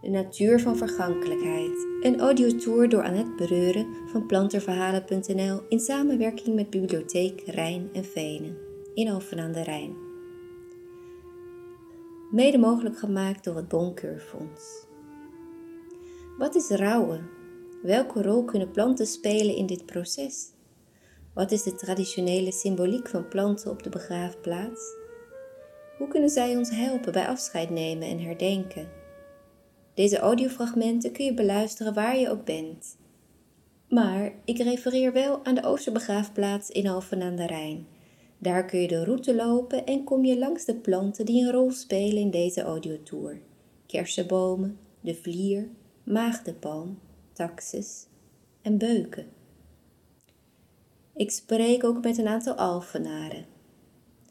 De natuur van vergankelijkheid. Een audiotour door Annette Breuren van plantenverhalen.nl in samenwerking met Bibliotheek Rijn en Venen in Alphen aan de Rijn. Mede mogelijk gemaakt door het Bonkeurfonds. Wat is rouwen? Welke rol kunnen planten spelen in dit proces? Wat is de traditionele symboliek van planten op de begraafplaats? Hoe kunnen zij ons helpen bij afscheid nemen en herdenken? Deze audiofragmenten kun je beluisteren waar je ook bent. Maar ik refereer wel aan de Oosterbegraafplaats in Alphen aan de Rijn. Daar kun je de route lopen en kom je langs de planten die een rol spelen in deze audiotour. Kersenbomen, de vlier, maagdenpalm, taxus en beuken. Ik spreek ook met een aantal Alfenaren.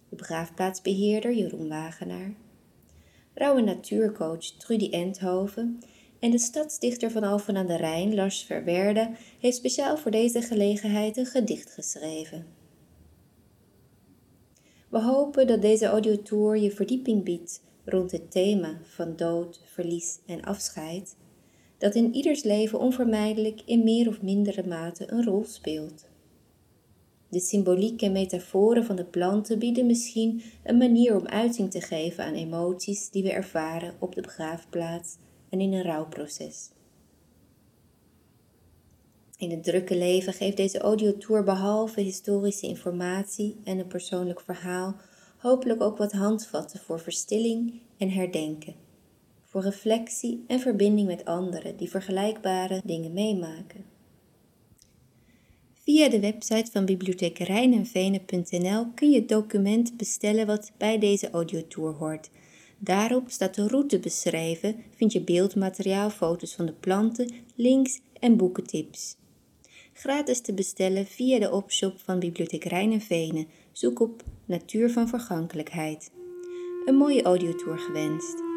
De begraafplaatsbeheerder Jeroen Wagenaar, Rauwe natuurcoach Trudy Endhoven en de stadsdichter van Alphen aan de Rijn, Lars Verwerde, heeft speciaal voor deze gelegenheid een gedicht geschreven. We hopen dat deze audiotour je verdieping biedt rond het thema van dood, verlies en afscheid, dat in ieders leven onvermijdelijk in meer of mindere mate een rol speelt. De symboliek en metaforen van de planten bieden misschien een manier om uiting te geven aan emoties die we ervaren op de begraafplaats en in een rouwproces. In het drukke leven geeft deze audiotour behalve historische informatie en een persoonlijk verhaal hopelijk ook wat handvatten voor verstilling en herdenken, voor reflectie en verbinding met anderen die vergelijkbare dingen meemaken. Via de website van Bibliotheek Rijnenvenen.nl kun je het document bestellen wat bij deze audiotour hoort. Daarop staat de route beschreven, vind je beeldmateriaal, foto's van de planten, links en boekentips. Gratis te bestellen via de opshop van Bibliotheek Rijnenvenen. Zoek op Natuur van Vergankelijkheid. Een mooie audiotour gewenst.